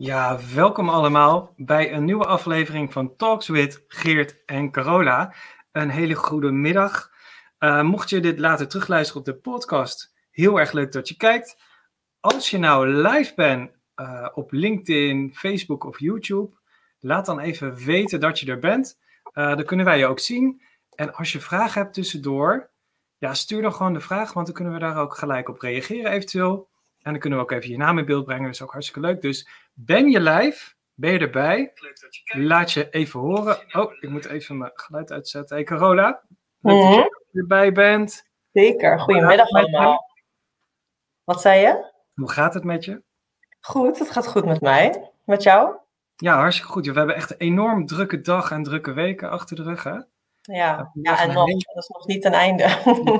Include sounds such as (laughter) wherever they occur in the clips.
Ja, welkom allemaal bij een nieuwe aflevering van Talks with Geert en Carola. Een hele goede middag. Uh, mocht je dit later terugluisteren op de podcast, heel erg leuk dat je kijkt. Als je nou live bent uh, op LinkedIn, Facebook of YouTube, laat dan even weten dat je er bent. Uh, dan kunnen wij je ook zien. En als je vragen hebt tussendoor, ja, stuur dan gewoon de vraag, want dan kunnen we daar ook gelijk op reageren eventueel. En dan kunnen we ook even je naam in beeld brengen, dat is ook hartstikke leuk. Dus ben je live? Ben je erbij? Laat je even horen. Oh, ik moet even mijn geluid uitzetten. Hey Carola, leuk mm -hmm. dat je erbij bent. Zeker, goedemiddag allemaal. Wat zei je? Hoe gaat het met je? Goed, het gaat goed met mij. Met jou? Ja, hartstikke goed. We hebben echt een enorm drukke dag en drukke weken achter de rug, hè? Ja, ja en nog, dat is nog niet een einde.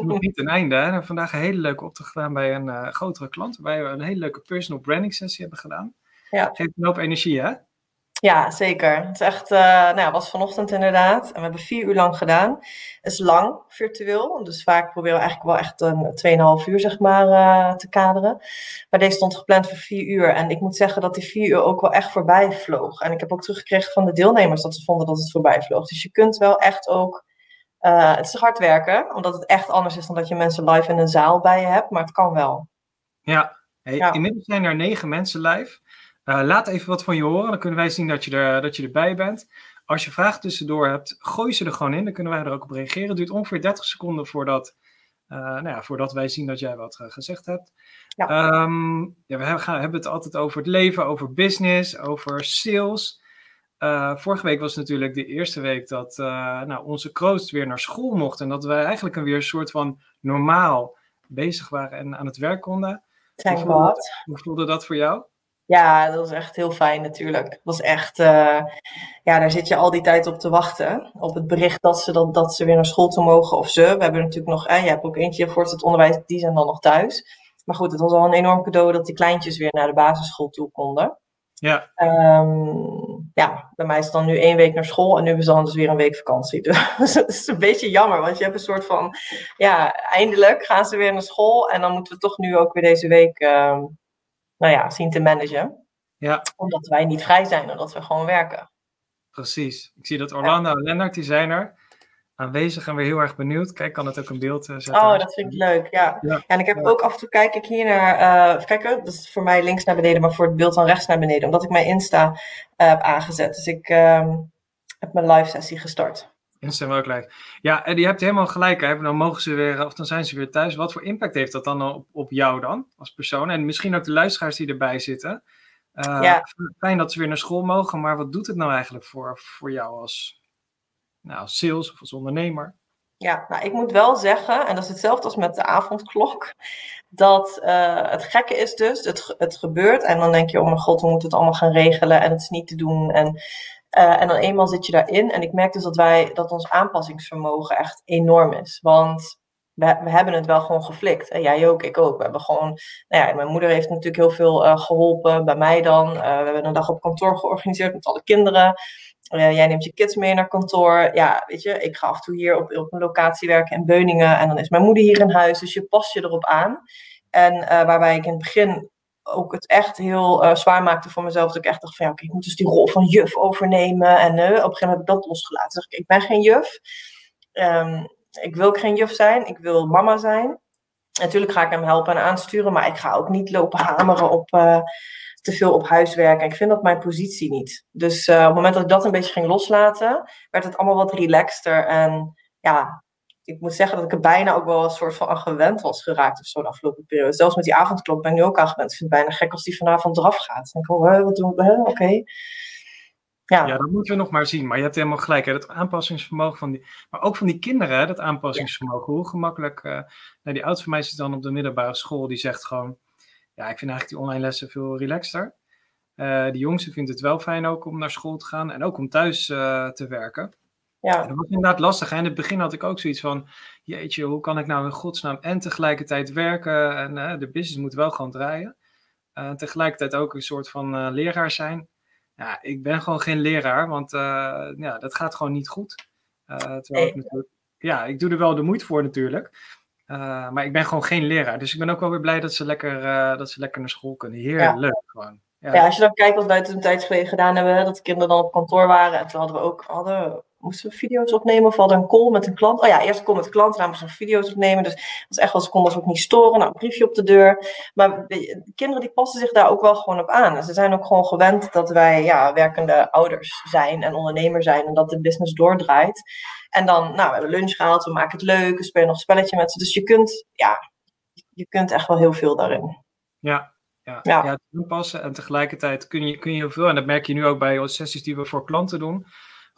nog niet een einde. Hè? We hebben vandaag een hele leuke opdracht gedaan bij een uh, grotere klant. Waarbij we een hele leuke personal branding sessie hebben gedaan. Ja. Geeft een hoop energie, hè? Ja, zeker. Het is echt, uh, nou ja, was vanochtend inderdaad. En we hebben vier uur lang gedaan. Het is lang, virtueel. Dus vaak proberen we eigenlijk wel echt een 2,5 uur, zeg maar, uh, te kaderen. Maar deze stond gepland voor vier uur. En ik moet zeggen dat die vier uur ook wel echt voorbij vloog. En ik heb ook teruggekregen van de deelnemers dat ze vonden dat het voorbij vloog. Dus je kunt wel echt ook... Uh, het is hard werken, omdat het echt anders is dan dat je mensen live in een zaal bij je hebt. Maar het kan wel. Ja, hey, ja. inmiddels zijn er negen mensen live. Uh, laat even wat van je horen, dan kunnen wij zien dat je, er, dat je erbij bent. Als je vragen tussendoor hebt, gooi ze er gewoon in, dan kunnen wij er ook op reageren. Het duurt ongeveer 30 seconden voordat, uh, nou ja, voordat wij zien dat jij wat uh, gezegd hebt. Ja. Um, ja, we hebben, hebben het altijd over het leven, over business, over sales. vorige week was natuurlijk de eerste week dat nou, onze kroost weer naar school mocht. En dat wij eigenlijk weer een soort van normaal bezig waren en aan het werk konden. Hoe voelde, hoe voelde dat voor jou? Ja, dat was echt heel fijn natuurlijk. Dat was echt, uh, ja, daar zit je al die tijd op te wachten. Op het bericht dat ze, dat, dat ze weer naar school toe mogen of ze. We hebben natuurlijk nog, eh, je hebt ook eentje voor het onderwijs, die zijn dan nog thuis. Maar goed, het was al een enorm cadeau dat die kleintjes weer naar de basisschool toe konden. Ja. Um, ja, bij mij is het dan nu één week naar school en nu is dan dus weer een week vakantie. (laughs) Dus het is een beetje jammer, want je hebt een soort van, ja, eindelijk gaan ze weer naar school. En dan moeten we toch nu ook weer deze week... Um, nou ja, zien te managen. Ja. Omdat wij niet vrij zijn, omdat we gewoon werken. Precies. Ik zie dat Orlando en Lennart, die zijn er aanwezig en weer heel erg benieuwd. Kijk, kan het ook een beeld uh, zetten? Oh, dat vind ik leuk, ja. ja. en ik heb ook af en toe, kijk ik hier naar, uh, kijken, dat is voor mij links naar beneden, maar voor het beeld dan rechts naar beneden, omdat ik mijn Insta uh, heb aangezet. Dus ik uh, heb mijn live sessie gestart. Insta ook gelijk. Ja, en je hebt helemaal gelijk. Hè? Dan mogen ze weer, of dan zijn ze weer thuis. Wat voor impact heeft dat dan op, op jou dan, als persoon? En misschien ook de luisteraars die erbij zitten. Uh, ja. Fijn dat ze weer naar school mogen, maar wat doet het nou eigenlijk voor, voor jou als, nou, als sales of als ondernemer? Ja, nou, ik moet wel zeggen, en dat is hetzelfde als met de avondklok, dat uh, het gekke is dus, het, het gebeurt en dan denk je, oh mijn god, we moeten het allemaal gaan regelen en het is niet te doen. En uh, en dan eenmaal zit je daarin. En ik merk dus dat wij, dat ons aanpassingsvermogen echt enorm is. Want we, we hebben het wel gewoon geflikt. En jij ook, ik ook. We hebben gewoon, nou ja, mijn moeder heeft natuurlijk heel veel uh, geholpen, bij mij dan. Uh, we hebben een dag op kantoor georganiseerd met alle kinderen. jij neemt je kids mee naar kantoor. Ja, weet je, ik ga af en toe hier op, op een locatie werken in Beuningen. En dan is mijn moeder hier in huis. Dus je past je erop aan. En waarbij ik in het begin ook het echt heel uh, zwaar maakte voor mezelf. Dat ik echt dacht van ja, okay, ik moet dus die rol van juf overnemen. En uh, op een gegeven moment heb ik dat losgelaten. Ik, ben geen juf. Um, ik wil geen juf zijn. Ik wil mama zijn. Natuurlijk ga ik hem helpen en aansturen. Maar ik ga ook niet lopen hameren op uh, te veel op huiswerk. Ik vind dat mijn positie niet. Dus op het moment dat ik dat een beetje ging loslaten, werd het allemaal wat relaxter. En ja, ik moet zeggen dat ik er bijna ook wel een soort van aan gewend was geraakt of zo de afgelopen periode. Zelfs met die avondklok ben ik nu ook aan gewend. Ik vind het bijna gek als die vanavond eraf gaat. Dan denk ik, oh, wat doen we? Oké. Okay. Ja. ja, dat moeten we nog maar zien. Maar je hebt helemaal gelijk. Hè? Dat aanpassingsvermogen van die. Maar ook van die kinderen, hè? dat aanpassingsvermogen. Hoe gemakkelijk. Uh, nou, die oudste meisje dan op de middelbare school. Die zegt gewoon. Ja, ik vind eigenlijk die online lessen veel relaxter. Uh, die jongste vindt het wel fijn ook om naar school te gaan. En ook om thuis uh, te werken. Ja. Dat was inderdaad lastig. En in het begin had ik ook zoiets van, jeetje, hoe kan ik nou in godsnaam en tegelijkertijd werken en uh, de business moet wel gewoon draaien. Uh, tegelijkertijd ook een soort van uh, leraar zijn. Ja, ik ben gewoon geen leraar, want ja, dat gaat gewoon niet goed. terwijl ik natuurlijk, ja, ik doe er wel de moeite voor natuurlijk. Maar ik ben gewoon geen leraar. Dus ik ben ook wel weer blij dat ze lekker, dat ze lekker naar school kunnen. Heerlijk ja. gewoon. Ja. ja. als je dan kijkt wat wij toen een tijd geleden gedaan hebben, dat de kinderen dan op kantoor waren. En toen hadden we ook, hadden, moesten we video's opnemen of hadden een call met een klant. Oh ja, eerst een call met de klant, daarna moesten we video's opnemen. Dus dat was echt wel, ze konden ze ook niet storen. Nou, een briefje op de deur. Maar de, kinderen die passen zich daar ook wel gewoon op aan. Ze zijn ook gewoon gewend dat wij ja, werkende ouders zijn en ondernemer zijn en dat de business doordraait. En dan, nou, we hebben lunch gehaald, we maken het leuk, we spelen nog een spelletje met ze. Dus je kunt, ja, je kunt echt wel heel veel daarin. Ja, ja, ja. ja toepassen. En tegelijkertijd kun je, kun je heel veel, en dat merk je nu ook bij sessies die we voor klanten doen.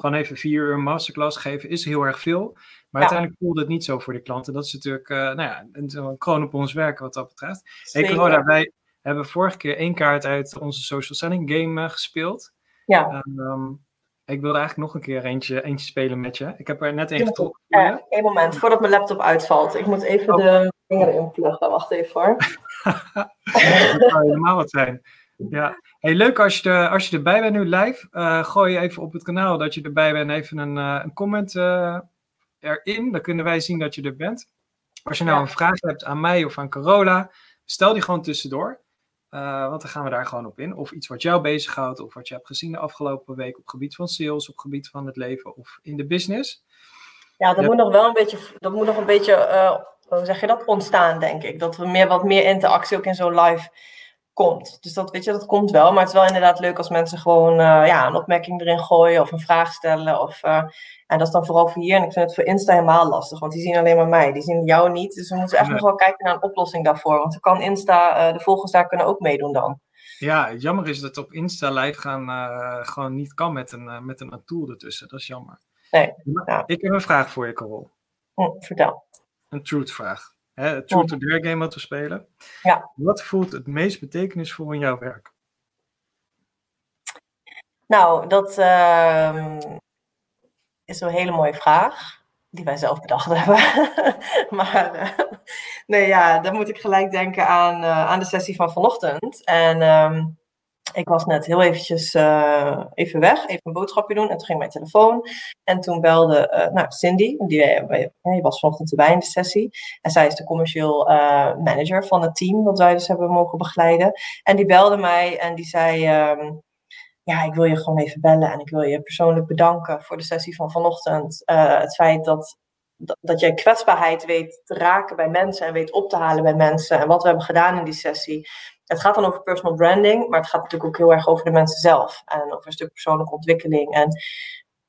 Gewoon even vier uur masterclass geven is heel erg veel. Maar uiteindelijk voelt het niet zo voor de klanten. Dat is natuurlijk uh, nou ja, een, kroon op ons werken wat dat betreft. Hey Corona, wij hebben vorige keer één kaart uit onze social selling game uh, gespeeld. Ja. Um, ik wilde eigenlijk nog een keer eentje, eentje spelen met je. Ik heb er net één getrokken. Één moment, voordat mijn laptop uitvalt. Ik moet even oh. de vinger erin pluggen. Wacht even hoor. (laughs) dat zou helemaal wat zijn. Ja. Hey, leuk als je, er, als je erbij bent nu live. Uh, gooi je even op het kanaal dat je erbij bent. Even een, uh, een comment uh, erin. Dan kunnen wij zien dat je er bent. Als je nou ja. een vraag hebt aan mij of aan Carola, stel die gewoon tussendoor. want dan gaan we daar gewoon op in. Of iets wat jou bezighoudt, of wat je hebt gezien de afgelopen week op gebied van sales, op gebied van het leven of in de business. Ja, dat moet nog wel een beetje, dat moet nog een beetje, hoe zeg je dat, ontstaan, denk ik. Dat we meer, wat meer interactie ook in zo'n live komt. Dus dat weet je, dat komt wel. Maar het is wel inderdaad leuk als mensen gewoon uh, ja, een opmerking erin gooien of een vraag stellen. Of, uh, en dat is dan vooral voor hier. En ik vind het voor Insta helemaal lastig, want die zien alleen maar mij. Die zien jou niet. Dus we moeten echt nog wel kijken naar een oplossing daarvoor. Want dan kan Insta, uh, de volgers daar kunnen ook meedoen dan. Ja, jammer is dat op Insta live gaan gewoon niet kan met een, met een tool ertussen. Dat is jammer. Nee, ja. Ik heb een vraag voor je, Carol. Hm, vertel. Een truth vraag. Hè, het Truth or Dare game wat we spelen. Ja. Wat voelt het meest betekenisvol in jouw werk? Nou, dat uh, is een hele mooie vraag. Die wij zelf bedacht (laughs) hebben. maar uh, nee, ja, dan moet ik gelijk denken aan, uh, aan de sessie van vanochtend. En um, ik was net heel eventjes uh, even weg, even een boodschapje doen. En toen ging mijn telefoon. En toen belde uh, nou, Cindy, die, uh, was vanochtend erbij in de sessie. En zij is de commercieel manager van het team dat wij dus hebben mogen begeleiden. En die belde mij en die zei... Um, ja, ik wil je gewoon even bellen en ik wil je persoonlijk bedanken voor de sessie van vanochtend. het feit dat, dat jij kwetsbaarheid weet te raken bij mensen en weet op te halen bij mensen. En wat we hebben gedaan in die sessie het gaat dan over personal branding, maar het gaat natuurlijk ook heel erg over de mensen zelf. En over een stuk persoonlijke ontwikkeling. En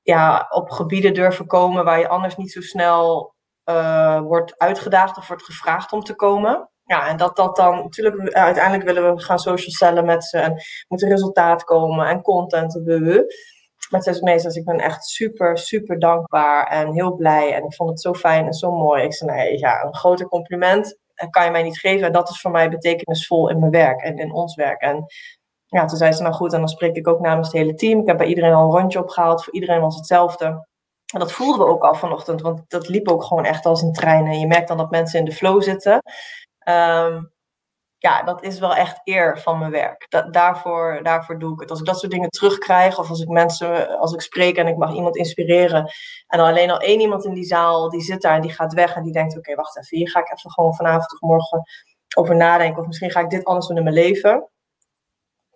ja, op gebieden durven komen waar je anders niet zo snel uh, wordt uitgedaagd of wordt gevraagd om te komen. Ja, en dat dat dan, natuurlijk, uh, uiteindelijk willen we gaan social cellen met ze en moet er resultaat komen en content en we. Maar het is meestal, ik ben echt super, super dankbaar en heel blij. En ik vond het zo fijn en zo mooi. Ik zei, nee, ja, een grote compliment kan je mij niet geven. En dat is voor mij betekenisvol in mijn werk en in ons werk. En ja, toen zei ze, nou goed, en dan spreek ik ook namens het hele team. Ik heb bij iedereen al een rondje opgehaald. Voor iedereen was hetzelfde. En dat voelden we ook al vanochtend, want dat liep ook gewoon echt als een trein. En je merkt dan dat mensen in de flow zitten. Um, ja, dat is wel echt eer van mijn werk. daarvoor, daarvoor doe ik het. Als ik dat soort dingen terugkrijg, of als ik mensen, als ik spreek en ik mag iemand inspireren, en dan alleen al één iemand in die zaal, die zit daar en die gaat weg en die denkt, oké, wacht even, hier ga ik even gewoon vanavond of morgen over nadenken, of misschien ga ik dit anders doen in mijn leven.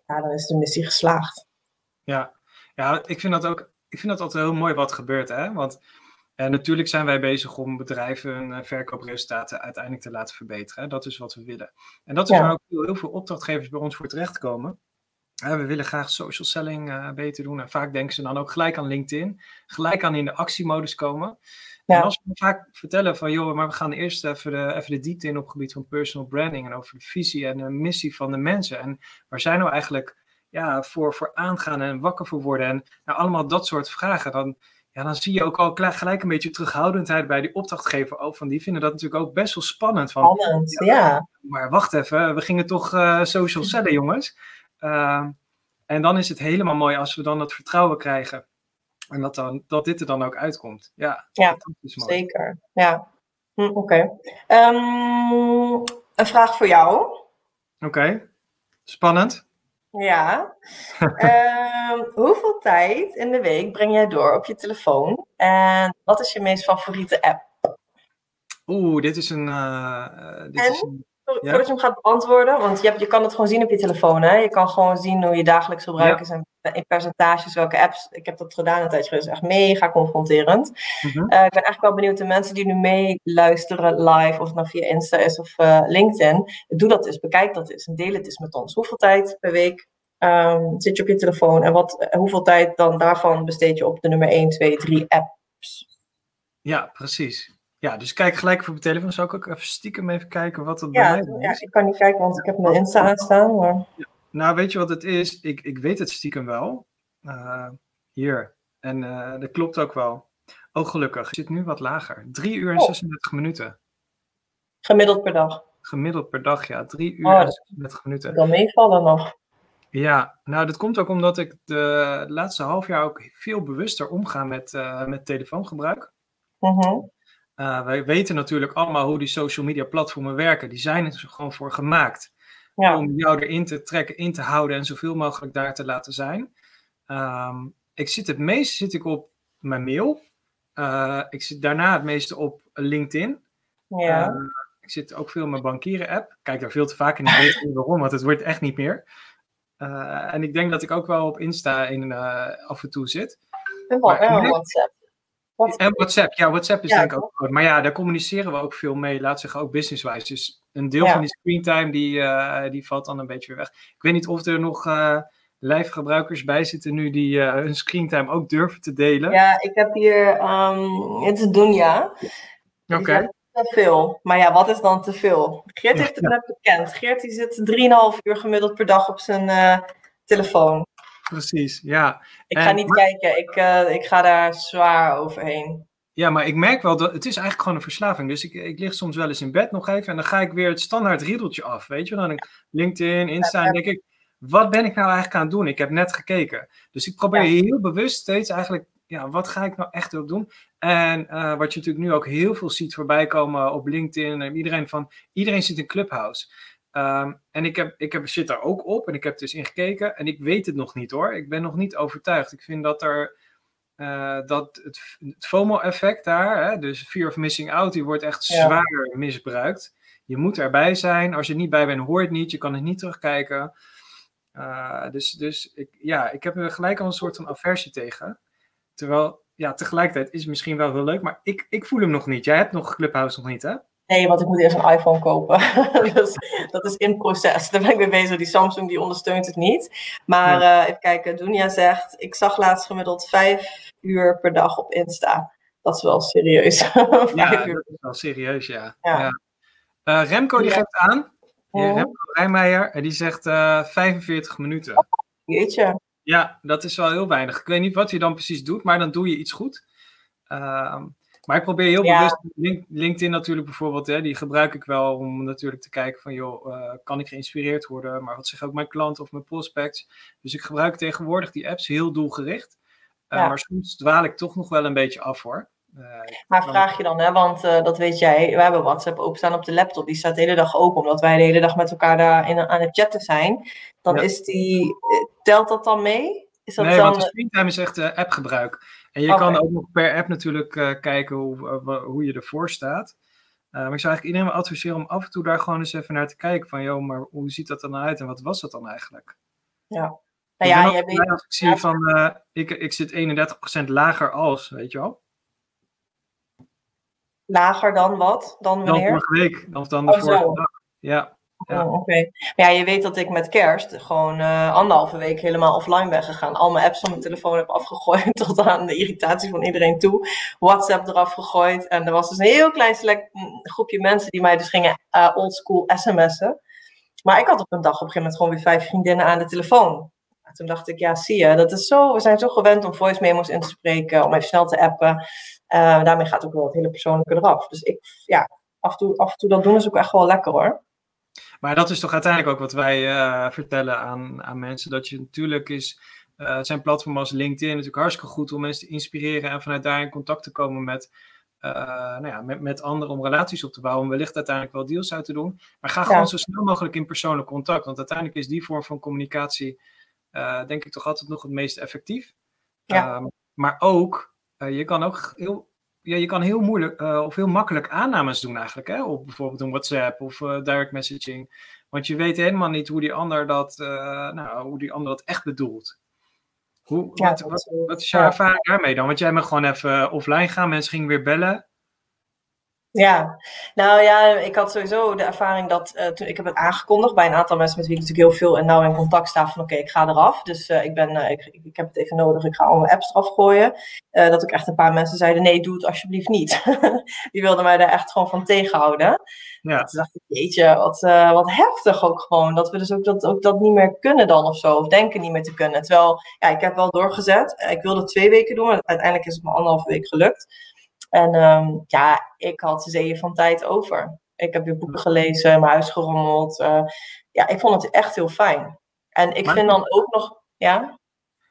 Ja, dan is de missie geslaagd. Ja, ja ik vind dat ook, ik vind dat altijd heel mooi wat gebeurt, hè, want en natuurlijk zijn wij bezig om bedrijven hun eh, verkoopresultaten uiteindelijk te laten verbeteren. Dat is wat we willen. En dat is waar ook heel, veel opdrachtgevers bij ons voor terechtkomen. we willen graag social selling uh, beter doen. En vaak denken ze dan ook gelijk aan LinkedIn. Gelijk aan in de actiemodus komen. Ja. En als we vaak vertellen van, joh, maar we gaan eerst even de, even de diepte in op het gebied van personal branding. En over de visie en de missie van de mensen. En waar zijn nou eigenlijk ja, voor, voor aangaan en wakker voor worden. En nou, allemaal dat soort vragen. Dan, ja, dan zie je ook al gelijk een beetje terughoudendheid bij die opdrachtgever ook. Van die vinden dat natuurlijk ook best wel spannend. Van, spannend, ja, Maar wacht even, we gingen toch uh, social cellen, jongens. Uh, en dan is het helemaal mooi als we dan dat vertrouwen krijgen. En dat, dan, dat dit er dan ook uitkomt. Ja, ja zeker. Ja, hm, oké. Okay. Um, ehm, een vraag voor jou. Oké, okay. spannend. Ja. uh, hoeveel tijd in de week breng jij door op je telefoon? En wat is je meest favoriete app? Oeh, dit is een. Uh, dit en? is een voordat je hem gaat beantwoorden, want je, hebt, je kan het gewoon zien op je telefoon. Hè? Je kan gewoon zien hoe je dagelijks gebruikt ja. en in percentages welke apps. Ik heb dat gedaan een tijdje geleden, is echt mega confronterend. Mm -hmm. uh, ik ben eigenlijk wel benieuwd de mensen die nu meeluisteren live, of het nou via Insta is of uh, LinkedIn. Doe dat eens, bekijk dat eens en deel het eens met ons. Hoeveel tijd per week um, zit je op je telefoon en wat, hoeveel tijd dan daarvan besteed je op de nummer 1, 2, 3 apps? Ja, precies. Ja, dus kijk gelijk op mijn telefoon. Zou ik ook even stiekem even kijken wat het ja, bij mij ja, is? ik kan niet kijken, want ik heb mijn Insta aanstaan. Maar... Ja. Nou, weet je wat het is? Ik, ik weet het stiekem wel. Uh, hier. En uh, dat klopt ook wel. Oh, gelukkig. Het zit nu wat lager. 3 uur en Oh. 36 minuten. Gemiddeld per dag. Gemiddeld per dag, ja. 3 uur Oh, en dat- 36 minuten. Dan meevallen nog. Ja, nou dat komt ook omdat ik de laatste half jaar ook veel bewuster omga met, eh, met telefoongebruik. Mhm. Eh, wij weten natuurlijk allemaal hoe die social media platformen werken. Die zijn er gewoon voor gemaakt. Ja. Om jou erin te trekken, in te houden en zoveel mogelijk daar te laten zijn. Ehm, ik zit het meest zit ik op mijn mail. Eh, ik zit daarna het meeste op LinkedIn. ja. Eh, ik zit ook veel in mijn bankieren app. Ik Kijk daar veel te vaak in. Ik weet (laughs) niet waarom, want het wordt echt niet meer. En ik denk dat ik ook wel op Insta in, af en toe zit. en WhatsApp. Wat- En WhatsApp, ja, WhatsApp is Ja, denk ik ook groot. Maar ja, daar communiceren we ook veel mee, laat zeggen ook businesswise. Dus een deel Ja. van die screentime, die, eh, die valt dan een beetje weer weg. Ik weet niet of er nog eh live gebruikers bij zitten nu die eh, hun screentime ook durven te delen. Ja, ik heb hier, ehm, het is Dunja. Oké, Te veel. Maar ja, wat is dan te veel? Geert heeft het net bekend. Geert die zit 3,5 uur gemiddeld per dag op zijn telefoon. Precies. Ja. Ik ga En- niet kijken. Ik, eh, ik ga daar zwaar overheen. ja, maar ik merk wel dat het is eigenlijk gewoon een verslaving. Dus ik, ik lig soms wel eens in bed nog even en dan ga ik weer het standaard riedeltje af. Weet je, dan LinkedIn, Insta en denk ik, wat ben ik nou eigenlijk aan het doen? Ik heb net gekeken. Dus ik probeer Ja. heel bewust steeds eigenlijk, ja, wat ga ik nou echt op doen? En eh, wat je natuurlijk nu ook heel veel ziet voorbij komen op LinkedIn en iedereen van, iedereen zit in Clubhouse. Ehm, en ik, heb, ik heb, zit daar ook op en ik heb dus in gekeken en ik weet het nog niet hoor. Ik ben nog niet overtuigd. Ik vind dat er, eh, dat het, het FOMO-effect daar, hè, dus fear of missing out, die wordt echt Ja. zwaar misbruikt. Je moet erbij zijn. Als je er niet bij bent, hoor je het niet. Je kan het niet terugkijken. Eh, dus dus ik, ja, ik heb er gelijk al een soort van aversie tegen. Terwijl, ja, tegelijkertijd is het misschien wel heel leuk, maar ik, ik voel hem nog niet. Jij hebt nog Clubhouse nog niet, hè? Nee, want ik moet eerst een iPhone kopen. (laughs) dus dat is in proces. Daar ben ik mee bezig. Die Samsung die ondersteunt het niet. Maar eh, even kijken, Dunja zegt, ik zag laatst gemiddeld vijf uur per dag op Insta. Dat is wel serieus. (laughs) vijf Ja, dat is wel serieus, ja. Ja. ja. Eh, Remco die Ja. geeft aan, Ja. Remco Rijmeijer, en die zegt eh 45 minuten. Jeetje. Ja, dat is wel heel weinig. Ik weet niet wat hij dan precies doet, maar dan doe je iets goed. Ehm, maar ik probeer heel Ja. bewust, Link- LinkedIn natuurlijk bijvoorbeeld, hè, die gebruik ik wel om natuurlijk te kijken van, joh, eh, kan ik geïnspireerd worden? Maar wat zeggen ook mijn klanten of mijn prospects? Dus ik gebruik tegenwoordig die apps heel doelgericht. Eh, Ja. Maar soms dwaal ik toch nog wel een beetje af hoor. Eh, Maar vraag je dan, hè, want dat weet jij, we hebben WhatsApp openstaan op de laptop. Die staat de hele dag open, omdat wij de hele dag met elkaar daar in, aan het chatten zijn. Dan Ja. is die, telt dat dan mee? Is dat nee, dan, want de screentime is echt appgebruik. En je kan ook nog per app natuurlijk eh, kijken hoe, eh, hoe je ervoor staat. Eh, maar ik zou eigenlijk iedereen adviseren om af en toe daar gewoon eens even naar te kijken. Van, joh, maar hoe ziet dat er dan uit en wat was dat dan eigenlijk? nou ja, jij blij weet, als ik zie van, eh, ik, ik zit 31% lager als, weet je wel. lager dan wat? Dan Dan wanneer? vorige week, of dan de Oh, vorige zo. dag. Ja, Ja. Oh, Oké. Maar ja, je weet dat ik met kerst gewoon eh, anderhalve week helemaal offline ben gegaan. Al mijn apps van mijn telefoon heb afgegooid (laughs) tot aan de irritatie van iedereen toe. WhatsApp eraf gegooid. En er was dus een heel klein select mm, groepje mensen die mij dus gingen eh oldschool sms'en. Maar ik had op een dag op een gegeven moment gewoon weer vijf vriendinnen aan de telefoon. En toen dacht ik, ja, zie je, dat is zo, we zijn zo gewend om voice memos in te spreken, om even snel te appen. Eh, daarmee gaat ook wel het hele persoonlijke eraf. Dus ik, ja, af en toe, af en toe dat doen is ook echt wel lekker hoor. Maar dat is toch uiteindelijk ook wat wij eh, vertellen aan, aan mensen. Dat je natuurlijk is, eh, zijn platformen als LinkedIn natuurlijk hartstikke goed om mensen te inspireren en vanuit daar in contact te komen met, eh, nou ja, met, met anderen om relaties op te bouwen. Om wellicht uiteindelijk wel deals uit te doen. Maar ga gewoon zo snel mogelijk in persoonlijk contact. Want uiteindelijk is die vorm van communicatie, denk ik, toch altijd nog het meest effectief. Ja. Um, maar ook, je kan ook heel ja, je kan heel moeilijk of heel makkelijk aannames doen eigenlijk, hè? op bijvoorbeeld een WhatsApp of direct messaging. Want je weet helemaal niet hoe die ander dat, nou, hoe die ander dat echt bedoelt. Hoe, wat, wat, wat, is jouw ervaring daarmee dan? Want jij mag gewoon even offline gaan, mensen gingen weer bellen. Ja, nou ja, ik had sowieso de ervaring dat uh, toen ik heb het aangekondigd bij een aantal mensen met wie ik natuurlijk heel veel en nauw in contact sta van oké, ik ga eraf. Dus uh, ik, ben, uh, ik, ik heb het even nodig, ik ga al mijn apps eraf gooien. dat ook echt een paar mensen zeiden nee, doe het alsjeblieft niet. (laughs) Die wilden mij daar echt gewoon van tegenhouden. Ja. Toen dacht ik, jeetje, wat, wat heftig ook gewoon. Dat we dus ook dat, ook dat niet meer kunnen dan of zo. Of denken niet meer te kunnen. Terwijl, ja, ik heb wel doorgezet. Ik wilde twee weken doen, maar uiteindelijk is het me anderhalve week gelukt. En um, ja, ik had zeeën van tijd over. Ik heb weer boeken gelezen, mijn huis gerommeld. Uh, ja, ik vond het echt heel fijn. En ik vind dan ook nog, ja?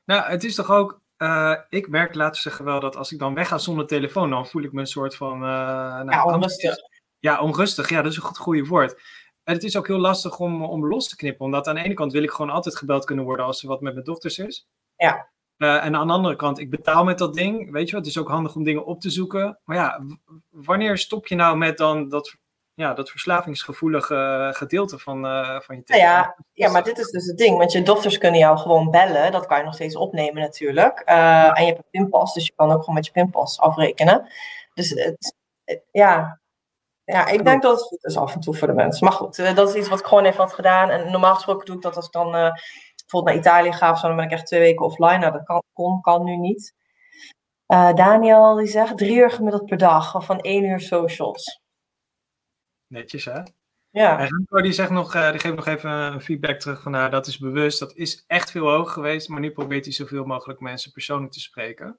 Nou, het is toch ook, uh, ik merk laten zeggen wel dat als ik dan wegga zonder telefoon, dan voel ik me een soort van... Uh, nou, ja, onrustig. Ja, onrustig. Ja, dat is een goed goede woord. En het is ook heel lastig om, om los te knippen, omdat aan de ene kant wil ik gewoon altijd gebeld kunnen worden als er wat met mijn dochters is. Ja. Uh, en aan de andere kant, ik betaal met dat ding. Weet je wat? Het is ook handig om dingen op te zoeken. Maar ja, wanneer stop je nou met dan dat, ja, dat verslavingsgevoelige gedeelte van, uh, van je telefoon? Ja, ja, maar dit is dus het ding. Want je dochters kunnen jou gewoon bellen. Dat kan je nog steeds opnemen natuurlijk. Uh, en je hebt een pinpas, dus je kan ook gewoon met je pinpas afrekenen. Dus het, ja, ja, ik denk dat het goed is af en toe voor de mensen. Maar goed, dat is iets wat ik gewoon even had gedaan. En normaal gesproken doe ik dat als ik dan bijvoorbeeld naar Italië ga of zo, dan ben ik echt twee weken offline. Nou, dat kan, kon, kan nu niet. Uh, Daniel die zegt drie uur gemiddeld per dag, of van één uur socials. Netjes hè? Ja. En Remco die zegt nog, uh, die geeft nog even een feedback terug van nou, dat is bewust, dat is echt veel hoger geweest, maar nu probeert hij zoveel mogelijk mensen persoonlijk te spreken.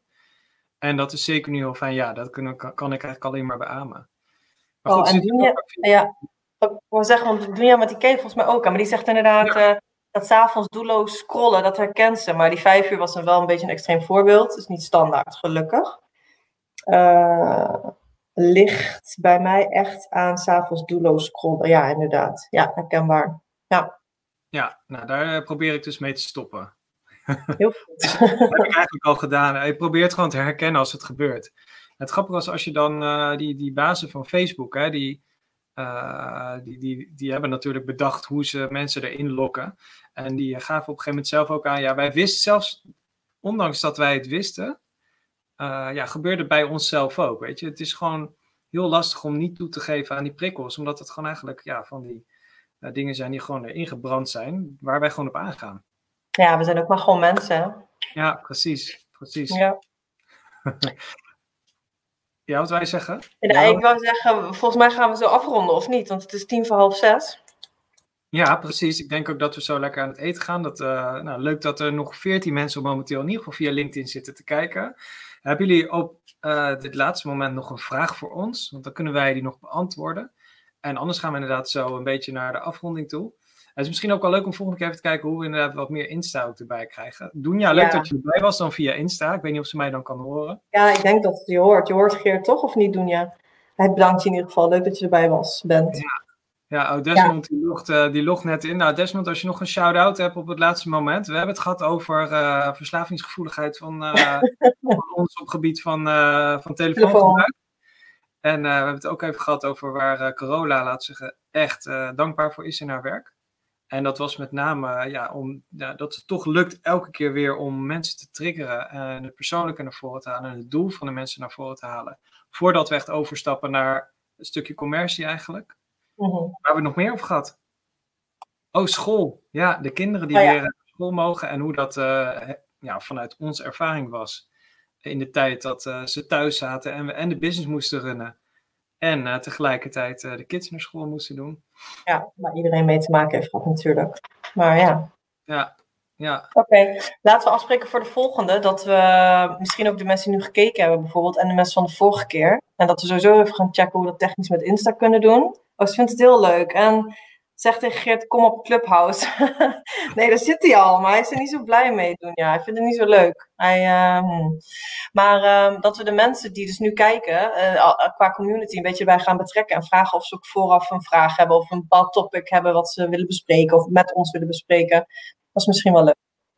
En dat is zeker nu heel fijn, ja, dat kan, kan ik eigenlijk alleen maar beamen. Maar oh, goed, en Dunja, ja, ik wil zeggen, want Dunja met die K volgens mij ook maar die zegt inderdaad, ja. uh, dat s'avonds doelloos scrollen, dat herkent ze. Maar die vijf uur was dan wel een beetje een extreem voorbeeld. Is niet standaard, gelukkig. Uh, ligt bij mij echt aan s'avonds doelloos scrollen. Ja, inderdaad. Ja, herkenbaar. Ja, ja nou daar eh, probeer ik dus mee te stoppen. (laughs) Heel goed. dat heb ik eigenlijk al gedaan. Je probeert gewoon te herkennen als het gebeurt. Het grappige was als je dan uh, die, die bazen van Facebook, hè, die, uh, die, die, die hebben natuurlijk bedacht hoe ze mensen erin lokken. En die gaven op een gegeven moment zelf ook aan, ja, wij wisten zelfs, ondanks dat wij het wisten, uh, ja, gebeurde bij onszelf ook, weet je. Het is gewoon heel lastig om niet toe te geven aan die prikkels, omdat het gewoon eigenlijk, ja, van die uh, dingen zijn die gewoon erin gebrand zijn, waar wij gewoon op aangaan. Ja, we zijn ook maar gewoon mensen. Ja, precies, precies. Ja. (laughs) ja, wat wij zeggen? Ja, ik wou zeggen, volgens mij gaan we zo afronden, of niet? Want het is tien voor half zes. Ja, precies. Ik denk ook dat we zo lekker aan het eten gaan. Dat, uh, nou, leuk dat er nog veertien mensen momenteel in ieder geval via LinkedIn zitten te kijken. Hebben jullie op uh, dit laatste moment nog een vraag voor ons? Want dan kunnen wij die nog beantwoorden. En anders gaan we inderdaad zo een beetje naar de afronding toe. Het is misschien ook wel leuk om volgende keer even te kijken hoe we inderdaad wat meer Insta ook erbij krijgen. Doen ja, leuk dat je erbij was dan via Insta. Ik weet niet of ze mij dan kan horen. Ja, ik denk dat je hoort. Je hoort Geert toch of niet, Doenja? Hij bedankt je in ieder geval. Leuk dat je erbij was, bent. Ja. Ja, oh, Desmond Die, logt, uh, die logt net in. Nou, Desmond, als je nog een shout-out hebt op het laatste moment. We hebben het gehad over uh, verslavingsgevoeligheid van, uh, (laughs) van, ons op gebied van, van telefoongebruik. En we hebben het ook even gehad over waar Corolla, laat zeggen, echt dankbaar voor is in haar werk. En dat was met name ja, om, ja, dat het toch lukt elke keer weer om mensen te triggeren en het persoonlijke naar voren te halen en het doel van de mensen naar voren te halen. Voordat we echt overstappen naar een stukje commercie eigenlijk. Mm Waar hebben we nog meer over gehad? Oh, school. Ja, de kinderen die oh, weer naar school mogen en hoe dat uh, ja, vanuit onze ervaring was. In de tijd dat uh, ze thuis zaten en, we, en de business moesten runnen. En uh, tegelijkertijd de kids naar school moesten doen. Ja, waar iedereen mee te maken heeft gehad natuurlijk. Maar ja. Ja, ja. Oké, laten we afspreken voor de volgende. Dat we misschien ook de mensen die nu gekeken hebben bijvoorbeeld. En de mensen van de vorige keer. En dat we sowieso even gaan checken hoe we dat technisch met Insta kunnen doen. Oh, ze vindt het heel leuk. En zegt tegen Geert, kom op Clubhouse. (laughs) nee, daar zit hij al, maar hij is er niet zo blij mee doen. Ja, hij vindt het niet zo leuk. Hij, uh, maar uh, dat we de mensen die dus nu kijken, uh, qua community, een beetje bij gaan betrekken. En vragen of ze ook vooraf een vraag hebben of een bepaald topic hebben wat ze willen bespreken of met ons willen bespreken. Dat is misschien wel leuk.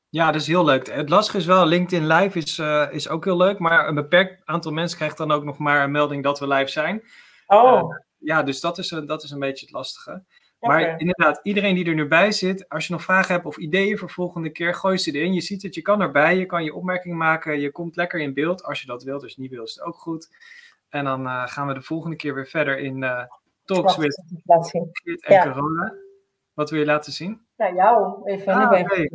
Ja, dat is heel leuk. Het lastige is wel, LinkedIn Live is, is ook heel leuk, maar een beperkt aantal mensen krijgt dan ook nog maar een melding dat we live zijn. Oh. Ja, dus dat is, dat is een beetje het lastige. Maar okay. inderdaad, iedereen die er nu bij zit, als je nog vragen hebt of ideeën voor volgende keer, gooi ze erin. Je ziet het, je kan erbij, je kan je opmerking maken, je komt lekker in beeld als je dat wilt. Je niet wilt, is het ook goed. En dan uh, gaan we de volgende keer weer verder in uh, Talks with Geert en ja. Corona. Wat wil je laten zien? Ja, jou. Even ah, okay.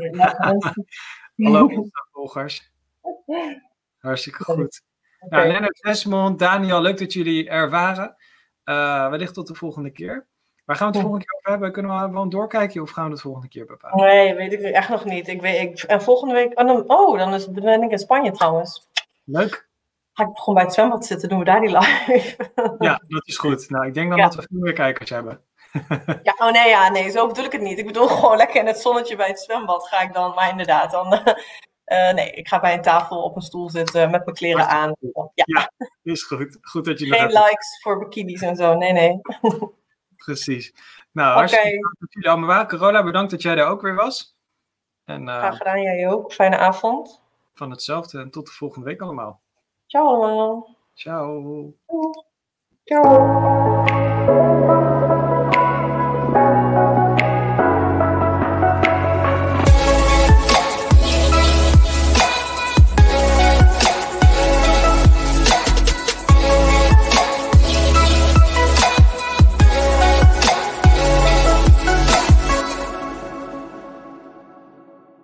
(laughs) Hallo Insta-volgers. (laughs) Hartstikke goed. Okay. Nou, Lennart Desmond, Daniel, leuk dat jullie er waren. Uh, wellicht tot de volgende keer. Waar gaan we het volgende keer over hebben? Kunnen we gewoon doorkijken of gaan we het volgende keer bepalen? Nee, weet ik echt nog niet. Ik weet, ik, en volgende week. Oh, dan, oh, dan is, ben ik in Spanje trouwens. Leuk. Ga ik gewoon bij het zwembad zitten, doen we daar die live. (laughs) ja, dat is goed. Nou, ik denk dan ja. dat we veel meer kijkers hebben. (laughs) ja, oh nee, ja, nee, zo bedoel ik het niet. Ik bedoel gewoon lekker in het zonnetje bij het zwembad ga ik dan, maar inderdaad, dan. Uh, (laughs) nee, ik ga bij een tafel op een stoel zitten met mijn kleren aan. Ja, ja is goed. Goed dat je Geen likes voor bikinis en zo, nee, nee. Precies. Nou, hartstikke okay. bedankt dat jullie allemaal waren. Carola, bedankt dat jij er ook weer was. En, uh, Graag gedaan, jij ook. Fijne avond. Van hetzelfde en tot de volgende week allemaal. Ciao allemaal. Ciao. Ciao.